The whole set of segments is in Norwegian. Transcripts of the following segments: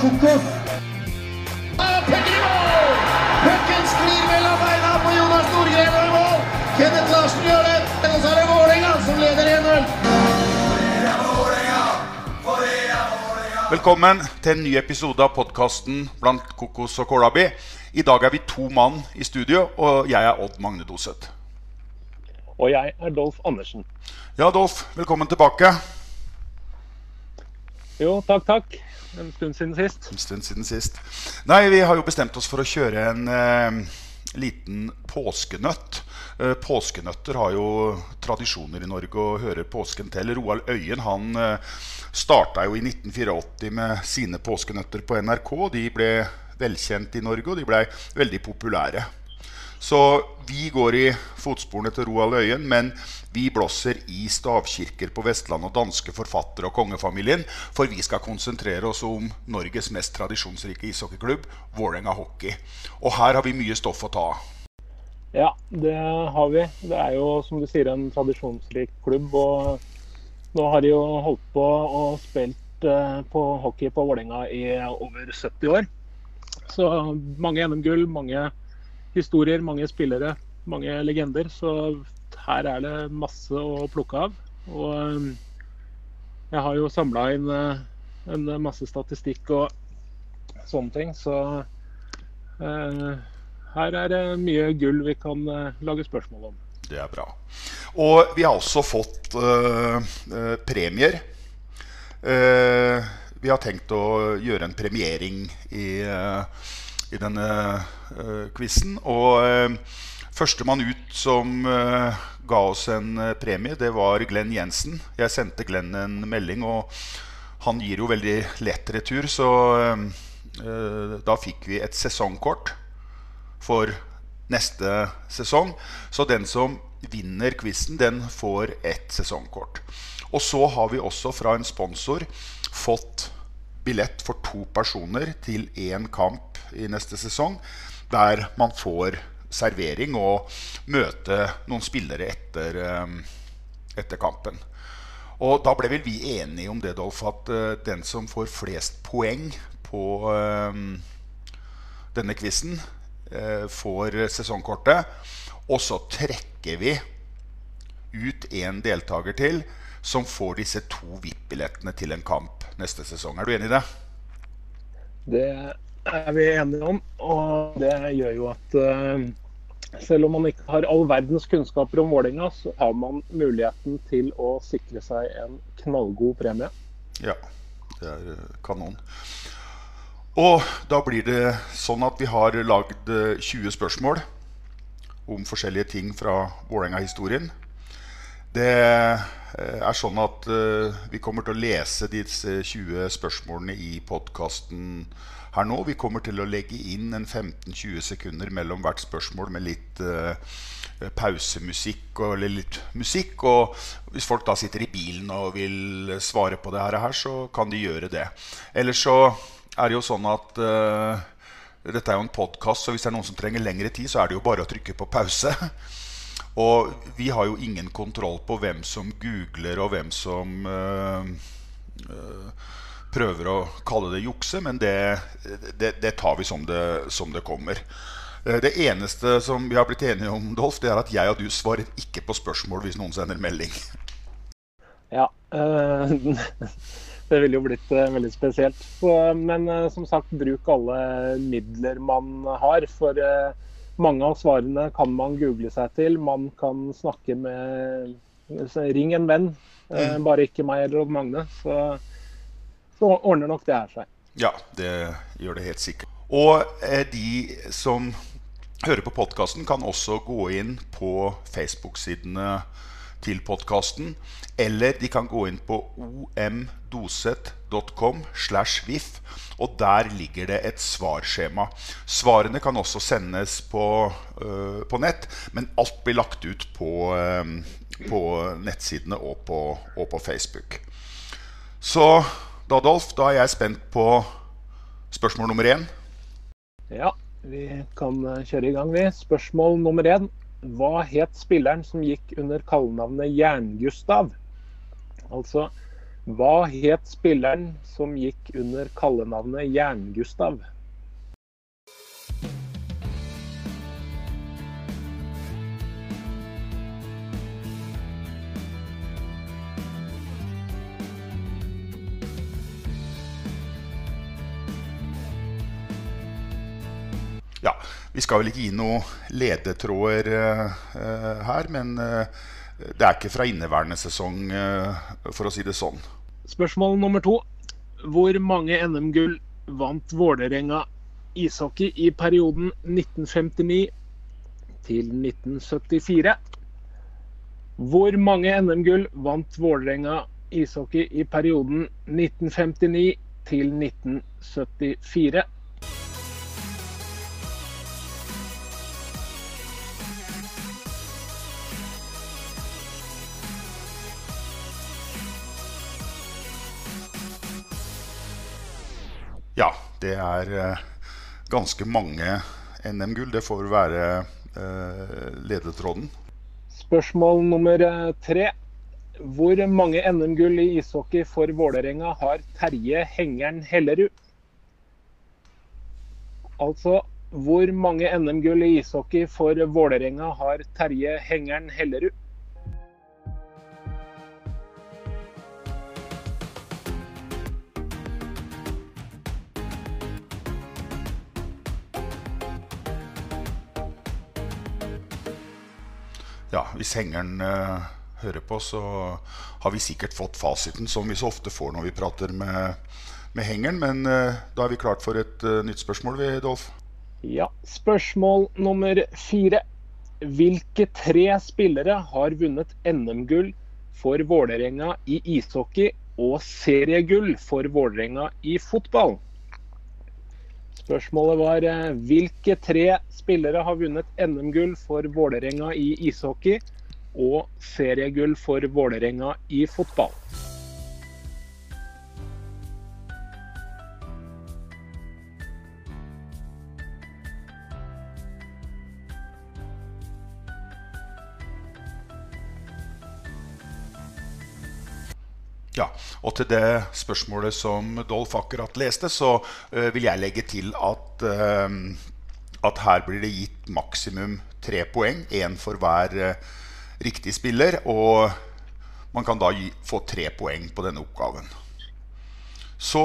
kokos. Pucken sklir mellom beina på Jonas Nordgren og i mål. Kenneth Larsen gjør det. Og så er det Vålerenga som leder 1-0. Velkommen til en ny episode av podkasten Blant kokos og kålabi'. I dag er vi to mann i studio, og jeg er Odd Magne Doseth. Og jeg er Dolf Andersen. Ja, Dolf, velkommen tilbake. Jo, takk, takk. En stund siden sist. En stund siden sist. Nei, vi har jo bestemt oss for å kjøre en eh, liten påskenøtt. Eh, påskenøtter har jo tradisjoner i Norge og hører påsken til. Roald Øyen han eh, starta jo i 1984 med sine påskenøtter på NRK. De ble velkjent i Norge, og de ble veldig populære. Så vi går i fotsporene til Roald Øyen, men vi blåser i stavkirker på Vestlandet og danske forfattere og kongefamilien, for vi skal konsentrere oss om Norges mest tradisjonsrike ishockeyklubb, Vålerenga Hockey. Og her har vi mye stoff å ta av. Ja, det har vi. Det er jo som du sier en tradisjonsrik klubb. Og nå har de jo holdt på og spilt eh, på hockey på Vålerenga i over 70 år. Så mange NM-gull, mange historier, mange spillere, mange legender. Så her er det masse å plukke av. Og eh, jeg har jo samla inn eh, en masse statistikk og sånne ting, så eh, her er det mye gull vi kan eh, lage spørsmål om. Det er bra. Og vi har også fått øh, premier. Eh, vi har tenkt å gjøre en premiering i, i denne quizen. Og øh, førstemann ut som øh, ga oss en øh, premie, det var Glenn Jensen. Jeg sendte Glenn en melding, og han gir jo veldig lett retur, så da fikk vi et sesongkort for neste sesong. Så den som vinner quizen, den får ett sesongkort. Og så har vi også fra en sponsor fått billett for to personer til én kamp i neste sesong, der man får servering og møte noen spillere etter, eh, etter kampen. Og da ble vel vi enige om det, Dolf, at eh, den som får flest poeng på eh, denne quizen, får sesongkortet. Og så trekker vi ut en deltaker til som får disse to VIP-billettene til en kamp neste sesong. Er du enig i det? Det er vi enige om, og det gjør jo at eh, selv om man ikke har all verdens kunnskaper om Vålerenga, så har man muligheten til å sikre seg en knallgod premie. Ja, det er eh, kanon. Og da blir det sånn at vi har lagd eh, 20 spørsmål om forskjellige ting fra Vålerenga-historien. Det eh, er sånn at eh, vi kommer til å lese disse 20 spørsmålene i podkasten her nå. Vi kommer til å legge inn en 15-20 sekunder mellom hvert spørsmål med litt eh, pausemusikk og, eller litt musikk. Og hvis folk da sitter i bilen og vil svare på det her, så kan de gjøre det. Eller så er det jo sånn at eh, dette er jo en podkast, så hvis det er noen som trenger lengre tid, så er det jo bare å trykke på pause. Og vi har jo ingen kontroll på hvem som googler, og hvem som øh, øh, prøver å kalle det jukse, men det, det, det tar vi som det, som det kommer. Eh, Det eneste som vi har blitt enige om, Dolf, det er at jeg og du svarer ikke på spørsmål hvis noen sender melding. Ja, Øh, det ville jo blitt eh, veldig spesielt. Så, men som sagt, bruk alle midler man har. For mange av svarene kan man google seg til. Man kan snakke med Ring en venn, eh, bare ikke meg eller Magne. Så, så ordner nok det her seg. Ja, det gjør det helt sikkert. Og eh, de som hører på podkasten, kan også gå inn på Facebook-sidene til podkasten. Eller de kan gå inn på omdoset.com slash VIF, og der ligger det et svarskjema. Svarene kan også sendes på, uh, på nett, men alt blir lagt ut på, uh, på nettsidene og på, og på Facebook. Så da, Dolf, da er jeg spent på spørsmål nummer én. Ja, vi kan eh, kjøre i gang, vi. Spørsmål nummer én. Hva het spilleren som gikk under kallenavnet Jern-Gustav? Altså, hva het spilleren som gikk under kallenavnet Jern-Gustav? Vi skal vel ikke gi noen ledetråder uh, her, men uh, det er ikke fra inneværende sesong, for å si det sånn. Spørsmål nummer to. Hvor mange NM-gull vant Vålerenga ishockey i perioden 1959 til 1974? Hvor mange NM-gull vant Vålerenga ishockey i perioden 1959 til 1974? Ja, det er eh, ganske mange NM-gull. Det får være eh, ledetråden. Spørsmål nummer eh, tre. Hvor mange NM-gull i ishockey for Vålerenga har Terje Hengeren Hellerud? Altså, hvor mange NM-gull i ishockey for Vålerenga har Terje Hengeren Hellerud? Ja, Hvis hengeren eh, hører på, så har vi sikkert fått fasiten, som vi så ofte får når vi prater med, med hengeren. Men eh, da er vi klart for et eh, nytt spørsmål, vi, Dolf. Ja, spørsmål nummer fire. Hvilke tre spillere har vunnet NM-gull for Vålerenga i ishockey og seriegull for Vålerenga i fotball? Spørsmålet var eh, hvilke tre spillere har vunnet NM-gull for Vålerenga i ishockey og seriegull for Vålerenga i fotball? Og til det spørsmålet som Dolf akkurat leste, så eh, vil jeg legge til at, eh, at her blir det gitt maksimum tre poeng. Én for hver eh, riktig spiller. Og man kan da gi, få tre poeng på denne oppgaven. Så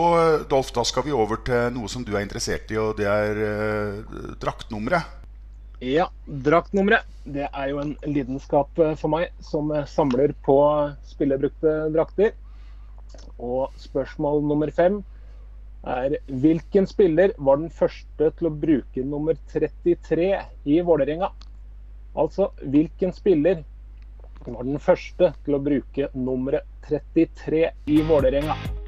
Dolf, da skal vi over til noe som du er interessert i, og det er eh, draktnummeret. Ja, draktnummeret. Det er jo en lidenskap for meg som samler på spillerbrukte drakter. Og spørsmål nummer fem er hvilken spiller var den første til å bruke nummer 33 i Vålerenga? Altså hvilken spiller var den første til å bruke nummeret 33 i Vålerenga?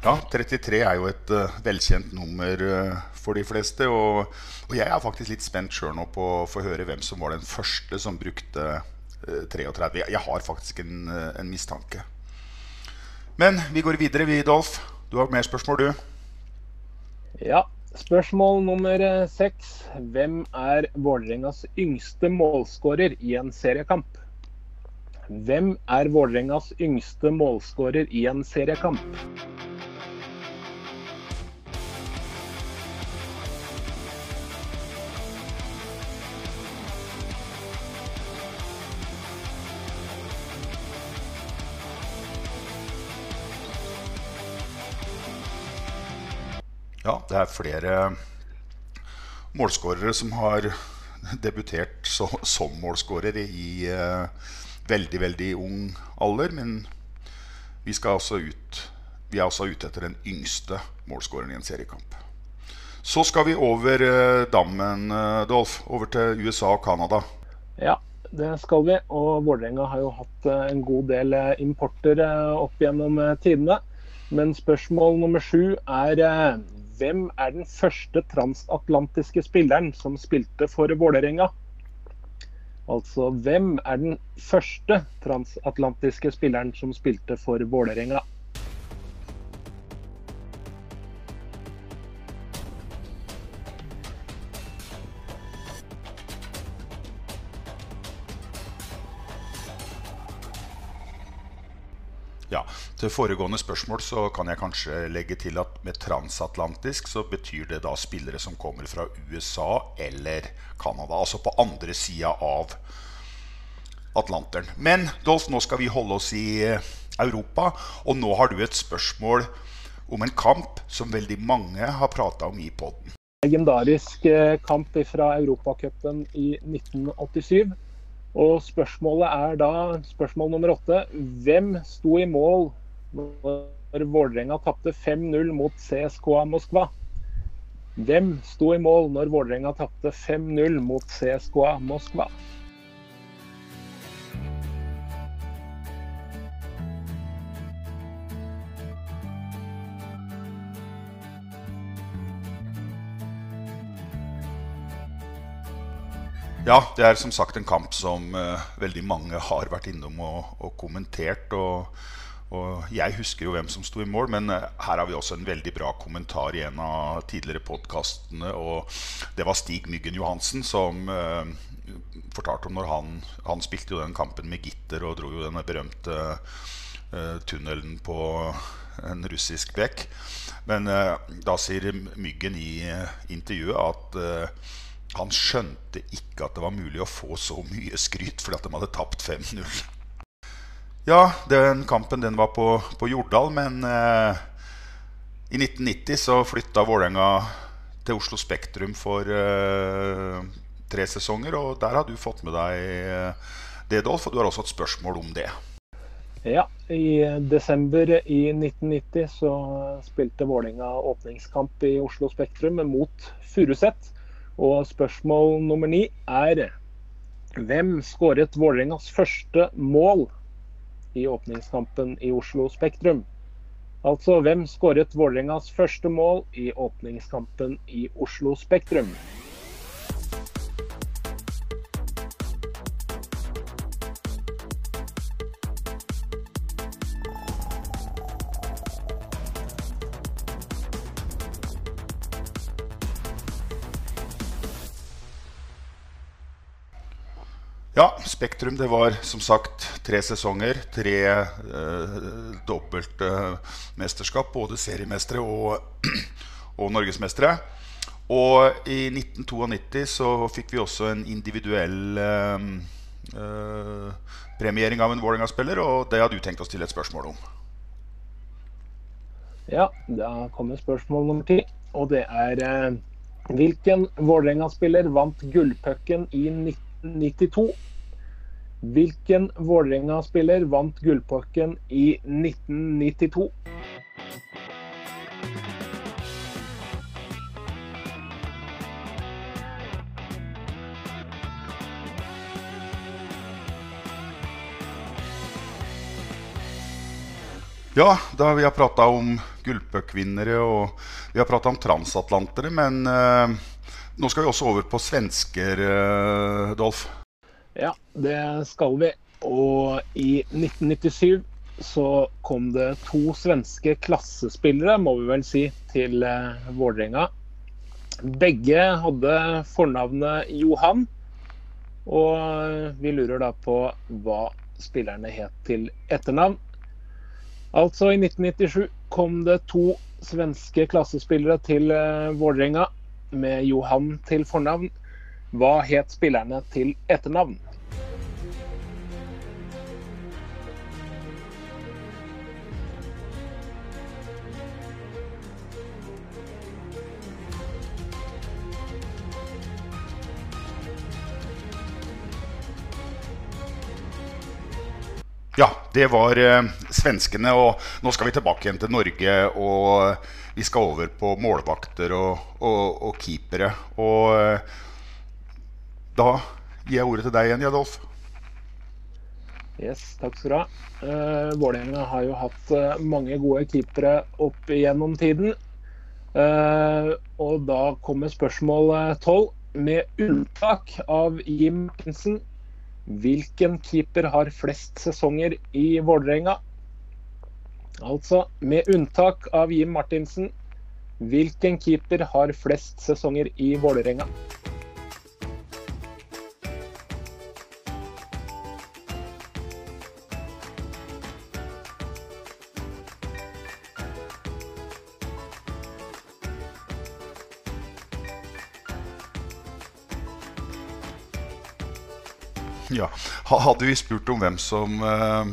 Ja, 33 er jo et uh, velkjent nummer uh, for de fleste. Og, og jeg er faktisk litt spent sjøl nå på å få høre hvem som var den første som brukte uh, 33. Jeg, jeg har faktisk en, eh, en mistanke. Men vi går videre, vi, Dolf. Du har mer spørsmål, du? Ja, spørsmål nummer eh, seks. Hvem er Vålerengas yngste målskårer i en seriekamp? Hvem er Vålerengas yngste målskårer i en seriekamp? Ja, det er flere målskårere som har debutert så, som målskårer i uh, veldig, veldig ung alder. Men vi, altså ut, vi er også ute etter den yngste målskåreren i en seriekamp. Så skal vi over uh, dammen, uh, Dolf. Over til USA og Canada. Ja, det skal vi. Og Vålerenga har jo hatt eh, en god del eh, importer eh, opp gjennom eh, tidene. Men spørsmål nummer sju er eh, hvem er den første transatlantiske spilleren som spilte for Vålerenga? Altså hvem er den første transatlantiske spilleren som spilte for Vålerenga? Til foregående spørsmål så kan jeg kanskje legge til at med transatlantisk så betyr det da spillere som kommer fra USA eller Canada. Altså på andre sida av Atlanteren. Men Dolf, nå skal vi holde oss i eh, Europa. Og nå har du et spørsmål om en kamp som veldig mange har prata om i poden. legendarisk eh, kamp fra Europacupen i 1987. Og spørsmålet er da, spørsmål nummer åtte, hvem sto i mål når Vålerenga tapte 5-0 mot CSKA Moskva? Hvem sto i mål når Vålerenga tapte 5-0 mot CSKA Moskva? Ja, det er som sagt en kamp som uh, veldig mange har vært innom og, og kommentert. Og, og jeg husker jo hvem som sto i mål, men eh, her har vi også en veldig bra kommentar i en av tidligere podkastene. Og det var Stig Myggen Johansen som uh, fortalte om når han, han spilte jo den kampen med gitter og dro jo denne berømte uh, tunnelen på en russisk bekk. Men uh, da sier Myggen i intervjuet at han skjønte ikke at det var mulig å få så mye skryt fordi at de hadde tapt 5-0. Ja, den kampen den var på, på Jordal, men eh, i 1990 så flytta Vålerenga til Oslo Spektrum for eh, tre sesonger. Og der har du fått med deg eh, det, Dolf, og du har også et spørsmål om det. Ja, i desember i 1990 så spilte Vålerenga åpningskamp i Oslo Spektrum mot Furuset. Og spørsmål nummer ni er hvem skåret Vålerengas første mål i åpningskampen i Oslo Spektrum? Altså, hvem skåret Vålerengas første mål i åpningskampen i Oslo Spektrum? Ja, Spektrum det var som sagt tre sesonger. Tre eh, dobbeltmesterskap, både seriemestere og, og norgesmestere. Og i 1992 så fikk vi også en individuell eh, eh, premiering av en Vålerenga-spiller, og det har du tenkt å stille et spørsmål om. Ja, da kommer spørsmål nummer ti. Og det er eh, hvilken Vålerenga-spiller vant gullpucken i 1992? Hvilken Vålerenga-spiller vant gullpakken i 1992? Ja, da vi har prata om gullpuckvinnere og vi har om transatlantere, men eh, nå skal vi også over på svensker, eh, Dolf. Ja, det skal vi. Og i 1997 så kom det to svenske klassespillere, må vi vel si, til eh, Vålerenga. Begge hadde fornavnet Johan. Og vi lurer da på hva spillerne het til etternavn. Altså, i 1997 kom det to svenske klassespillere til eh, Vålerenga med Johan til fornavn. Hva het spillerne til etternavn? Ja, det var eh, svenskene. Og nå skal vi tilbake igjen til Norge. Og vi skal over på målvakter og, og, og keepere. Og eh, da gir jeg ordet til deg igjen, Jadolf. Yes, takk skal du ha. Uh, Vålerenga har jo hatt uh, mange gode keepere opp gjennom tiden. Uh, og da kommer spørsmål tolv. Med unntak av Jim Martinsen, hvilken keeper har flest sesonger i Vålerenga? Altså, med unntak av Jim Martinsen, hvilken keeper har flest sesonger i Vålerenga? Ja. Hadde vi spurt om hvem som uh,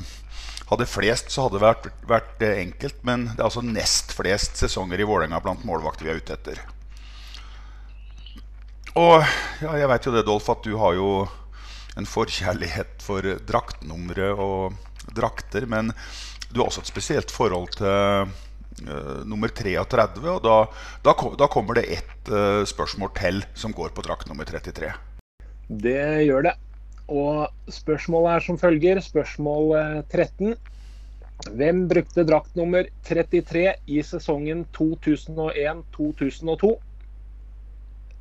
hadde flest, så hadde det vært, vært uh, enkelt. Men det er altså nest flest sesonger i Vålerenga blant målvakter vi er ute etter. Og ja, jeg veit jo det, Dolf, at du har jo en forkjærlighet for draktnumre og drakter. Men du har også et spesielt forhold til uh, nummer 33. Og da, da, da kommer det ett spørsmål til som går på drakt nummer 33. Det gjør det. Og spørsmålet er som følger. Spørsmål 13. Eh, Hvem brukte draktnummer 33 i sesongen 2001-2002?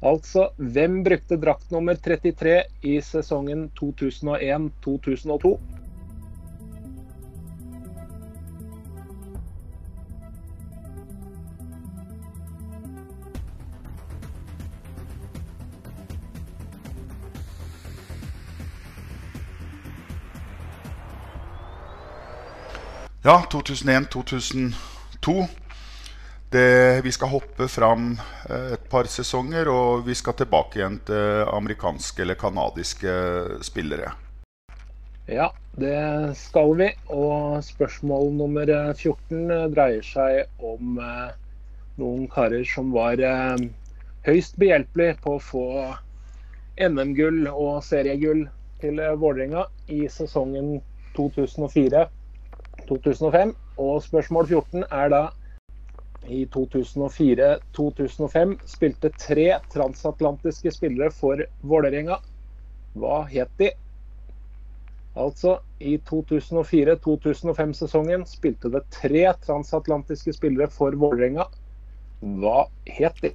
Altså, hvem brukte draktnummer 33 i sesongen 2001-2002? Ja, 2001-2002. Vi skal hoppe fram eh, et par sesonger, og vi skal tilbake igjen til amerikanske eller canadiske spillere. Ja, det skal vi. Og spørsmål nummer 14 dreier seg om eh, noen karer som var eh, høyst behjelpelige på å få NM-gull og seriegull til Vålerenga i sesongen 2004. 2005. Og spørsmål 14 er da i 2004-2005 spilte tre transatlantiske spillere for Vålerenga. Hva het de? Altså, i 2004-2005-sesongen spilte det tre transatlantiske spillere for Vålerenga. Hva het de?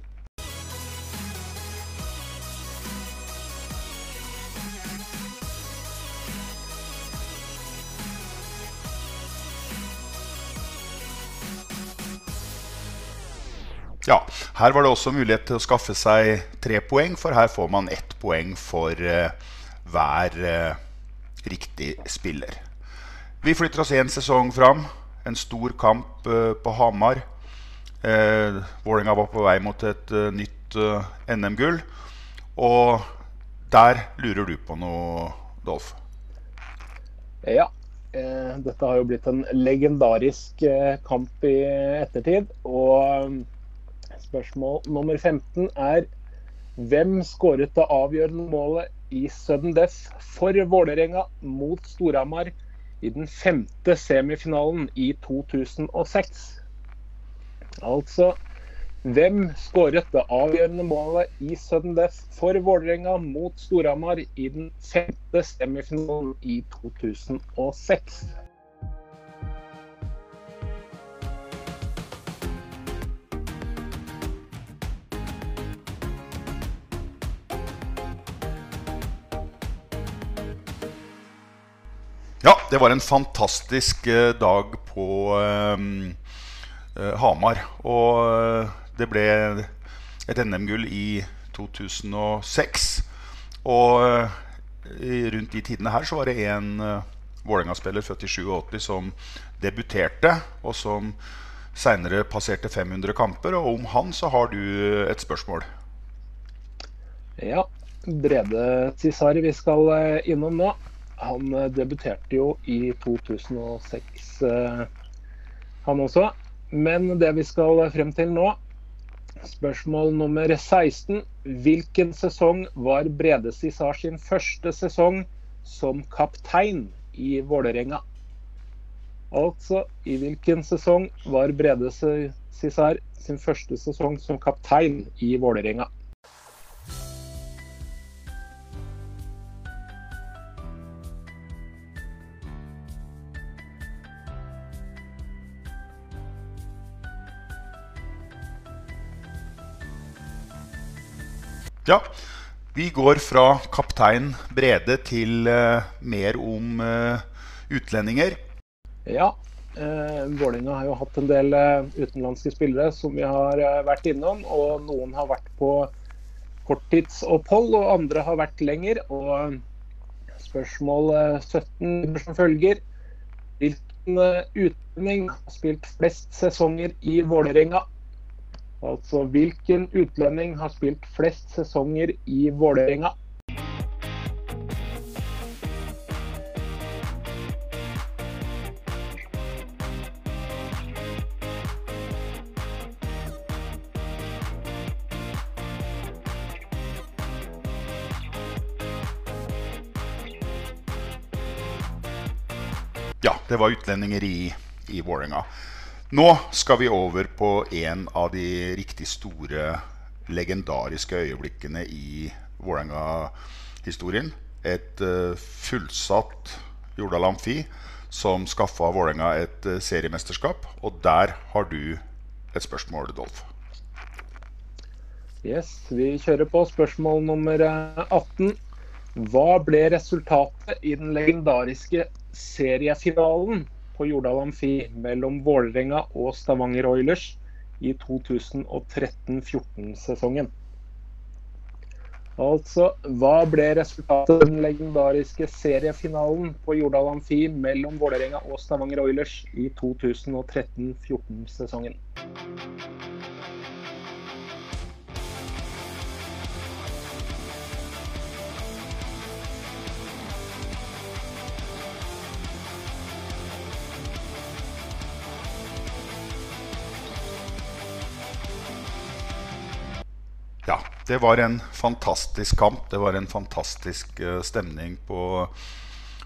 Ja, Her var det også mulighet til å skaffe seg tre poeng, for her får man ett poeng for uh, hver uh, riktig spiller. Vi flytter oss én sesong fram. En stor kamp uh, på Hamar. Uh, Vålerenga var på vei mot et nytt NM-gull. Og der lurer du på noe, Dolf? Ja. dette har jo blitt en legendarisk kamp i ettertid. Og Spørsmål nummer 15 er hvem skåret det avgjørende målet i sudden death for Vålerenga mot Storhamar i den femte semifinalen i 2006? Altså hvem skåret det avgjørende målet i sudden death for Vålerenga mot Storhamar i den femte semifinalen i 2006? Det var en fantastisk uh, dag på um, uh, Hamar. Og uh, det ble et NM-gull i 2006. Og rundt de tidene her så var det en Vålerenga-spiller født i 87 som debuterte, og som seinere passerte 500 kamper. Og om han så har du et spørsmål. Ja. Brede Cesari vi skal innom nå. Han eh, debuterte jo i 2006, eh, han også. Men det vi skal frem til nå, spørsmål nummer 16. Hvilken sesong var Brede Cissar sin første sesong som kaptein i Vålerenga? Altså, i hvilken sesong var Brede Cissar sin første sesong som kaptein i Vålerenga? Ja, vi går fra kaptein Brede til uh, mer om uh, utlendinger. Ja, uh, Vålerenga har jo hatt en del uh, utenlandske spillere som vi har vært innom. Og noen har vært på korttidsopphold, og andre har vært lenger. Og spørsmål eh, 17 som følger. Hvilken utlending har spilt flest sesonger i Vålerenga? Altså hvilken utlending har spilt flest sesonger i Vålerenga? Ja, det var utlendinger i, i Vålerenga. Nå skal vi over på en av de riktig store, legendariske øyeblikkene i Vålerenga-historien. Et eh, fullsatt Jordal Amfi som skaffa Vålerenga et eh, seriemesterskap. Og der har du et spørsmål, Dolf. Yes, vi kjører på spørsmål nummer eh, 18. Hva ble resultatet i den legendariske seriefinalen Jordal Amfi mellom Vålerenga og Stavanger Oilers i 2013-14-sesongen? Altså, hva ble resultatet i den legendariske seriefinalen på Jordal Amfi mellom Vålerenga og Stavanger Oilers i 2013-14-sesongen? Ja, det var en fantastisk kamp. Det var en fantastisk uh, stemning på,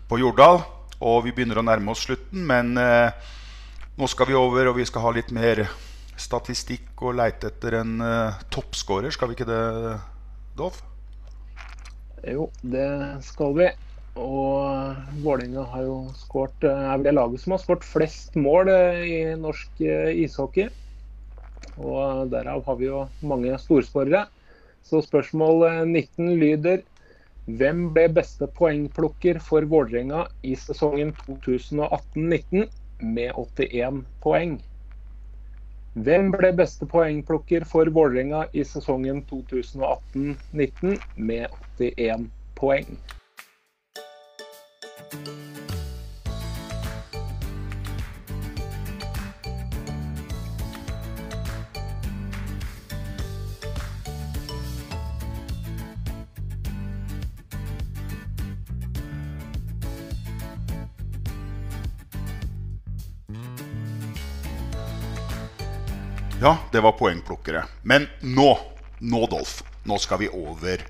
på Jordal. Og vi begynner å nærme oss slutten, men uh, nå skal vi over, og vi skal ha litt mer statistikk og leite etter en uh, toppskårer. Skal vi ikke det, Dov? Jo, det skal vi. Og Vålerenga Er vel det laget som har skåret flest mål i norsk ishockey. Og derav har vi jo mange storskårere. Så spørsmål eh, 19 lyder Hvem ble beste poengplukker for Vålerenga i sesongen 2018-19 med 81 poeng? Hvem ble beste poengplukker for Vålerenga i sesongen 2018-19 med 81 poeng? Ja, det var poengplukkere. Men nå, nå Dolf, nå skal vi over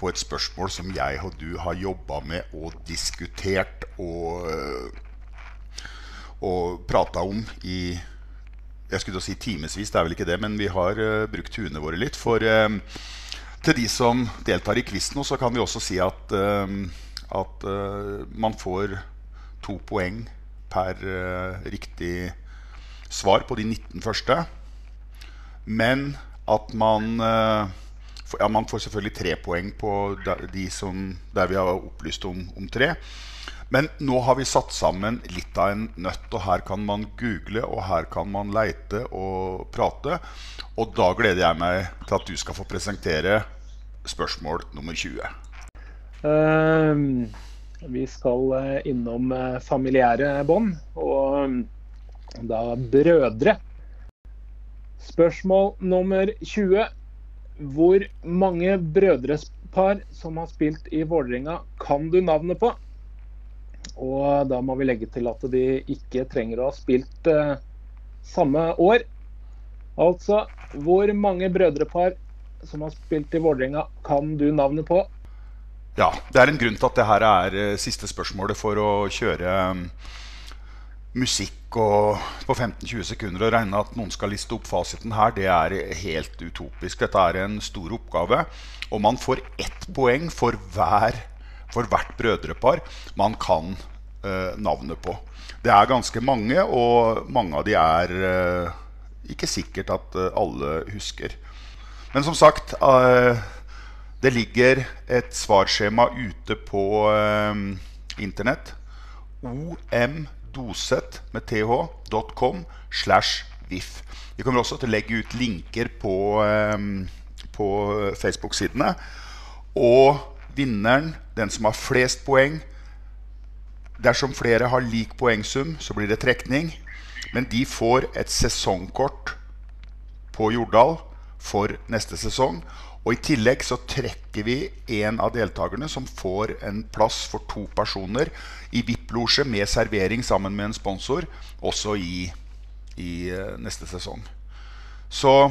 på et spørsmål som jeg og du har jobba med og diskutert og, øh, og prata om i jeg skulle si timevis, det er vel ikke det, men vi har uh, brukt huene våre litt. For uh, til de som deltar i quiz nå, så kan vi også si at, uh, at man får to poeng per riktig svar på de 19 første. Men at man eh, Ja, man får selvfølgelig tre poeng på de som, der vi har opplyst om, om tre. Men nå har vi satt sammen litt av en nøtt, og her kan man google, og her kan man leite og prate. Og da gleder jeg meg til at du skal få presentere spørsmål nummer 20. Uh, vi skal eh, innom eh, familiære bånd, og da brødre. Spørsmål nummer 20. Hvor mange brødrespar som har spilt i Vålerenga, kan du navnet på? Og da må vi legge til at de ikke trenger å ha spilt eh, samme år. Altså, hvor mange brødrepar som har spilt i Vålerenga, kan du navnet på? Ja, det er en grunn til at det her er eh, siste spørsmålet for å kjøre, musikk og på 15-20 sekunder å regne at noen skal liste opp fasiten her, det er helt utopisk. Dette er en stor oppgave. Og man får ett poeng for, hver, for hvert brødrepar man kan eh, navnet på. Det er ganske mange, og mange av de er eh, ikke sikkert at eh, alle husker. Men som sagt, eh, det ligger et svarskjema ute på eh, internett. Omdoset med th.com slash vif. Vi kommer også til å legge ut linker på, eh, på Facebook-sidene. Og vinneren, den som har flest poeng Dersom flere har lik poengsum, så blir det trekning. Men de får et sesongkort på Jordal for neste sesong. Og i tillegg så trekker vi en av deltakerne som får en plass for to personer i VIP-losje med servering sammen med en sponsor, også i, i eh, neste sesong. Så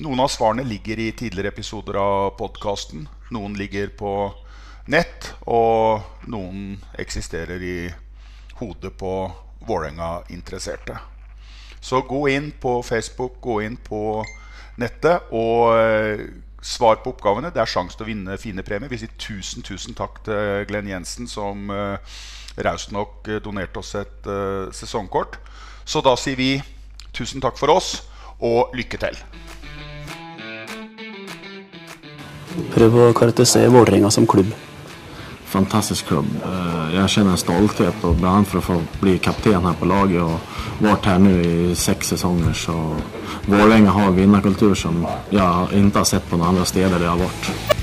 noen av svarene ligger i tidligere episoder av podkasten. Noen ligger på nett, og noen eksisterer i hodet på Vålerenga-interesserte. Så gå inn på Facebook, gå inn på nettet og eh, svar på oppgavene. Det er sjanse til å vinne fine premier. Vi sier tusen, tusen takk til Glenn Jensen, som uh, raust nok eh, donerte oss et uh, sesongkort. Så da sier vi tusen takk for oss, og lykke til. Prøv å karakterisere Vålerenga som klubb. Fantastisk klubb. Jeg Jag känner en stolthet och bland annat för att få bli kapten här på laget och varit här nu i sex säsonger så Vålerenga har en vinnarkultur som jag inte har sett på några andra steder där har varit.